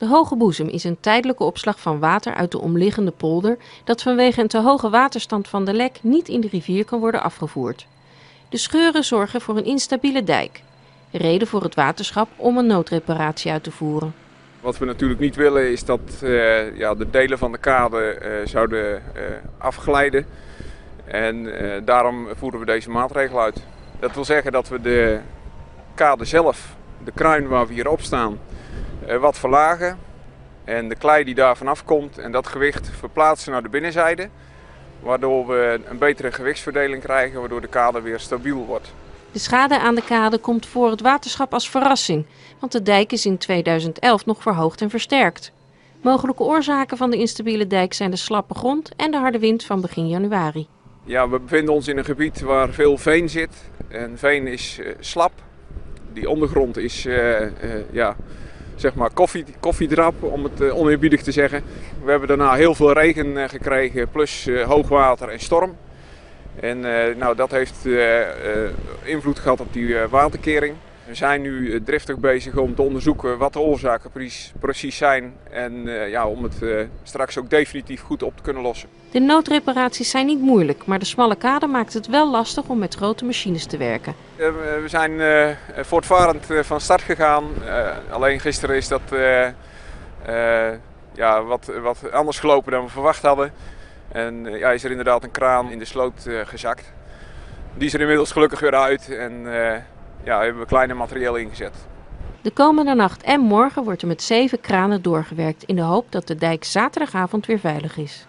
De Hoge Boezem is een tijdelijke opslag van water uit de omliggende polder dat vanwege een te hoge waterstand van de lek niet in de rivier kan worden afgevoerd. De scheuren zorgen voor een instabiele dijk. Reden voor het waterschap om een noodreparatie uit te voeren. Wat we natuurlijk niet willen is dat uh, ja, de delen van de kade uh, zouden uh, afglijden. En daarom voeren we deze maatregel uit. Dat wil zeggen dat we de kade zelf, de kruin waar we hier op staan, wat verlagen. En de klei die daar vanaf komt en dat gewicht verplaatsen naar de binnenzijde. Waardoor we een betere gewichtsverdeling krijgen, waardoor de kade weer stabiel wordt. De schade aan de kade komt voor het waterschap als verrassing, want de dijk is in 2011 nog verhoogd en versterkt. Mogelijke oorzaken van de instabiele dijk zijn de slappe grond en de harde wind van begin januari. Ja, we bevinden ons in een gebied waar veel veen zit. En veen is uh, slap. Die ondergrond is uh, uh, ja, zeg maar koffie, koffiedrap, om het oneerbiedig te zeggen. We hebben daarna heel veel regen gekregen, plus hoogwater en storm. En nou, dat heeft invloed gehad op die waterkering. We zijn nu driftig bezig om te onderzoeken wat de oorzaken precies zijn en ja, om het straks ook definitief goed op te kunnen lossen. De noodreparaties zijn niet moeilijk, maar de smalle kade maakt het wel lastig om met grote machines te werken. We zijn voortvarend van start gegaan. alleen gisteren is dat ja, wat, wat anders gelopen dan we verwacht hadden. En ja, is er inderdaad een kraan in de sloot gezakt. Die is er inmiddels gelukkig weer uit en ja, hebben we kleine materieel ingezet. De komende nacht en morgen wordt er met zeven kranen doorgewerkt in de hoop dat de dijk zaterdagavond weer veilig is.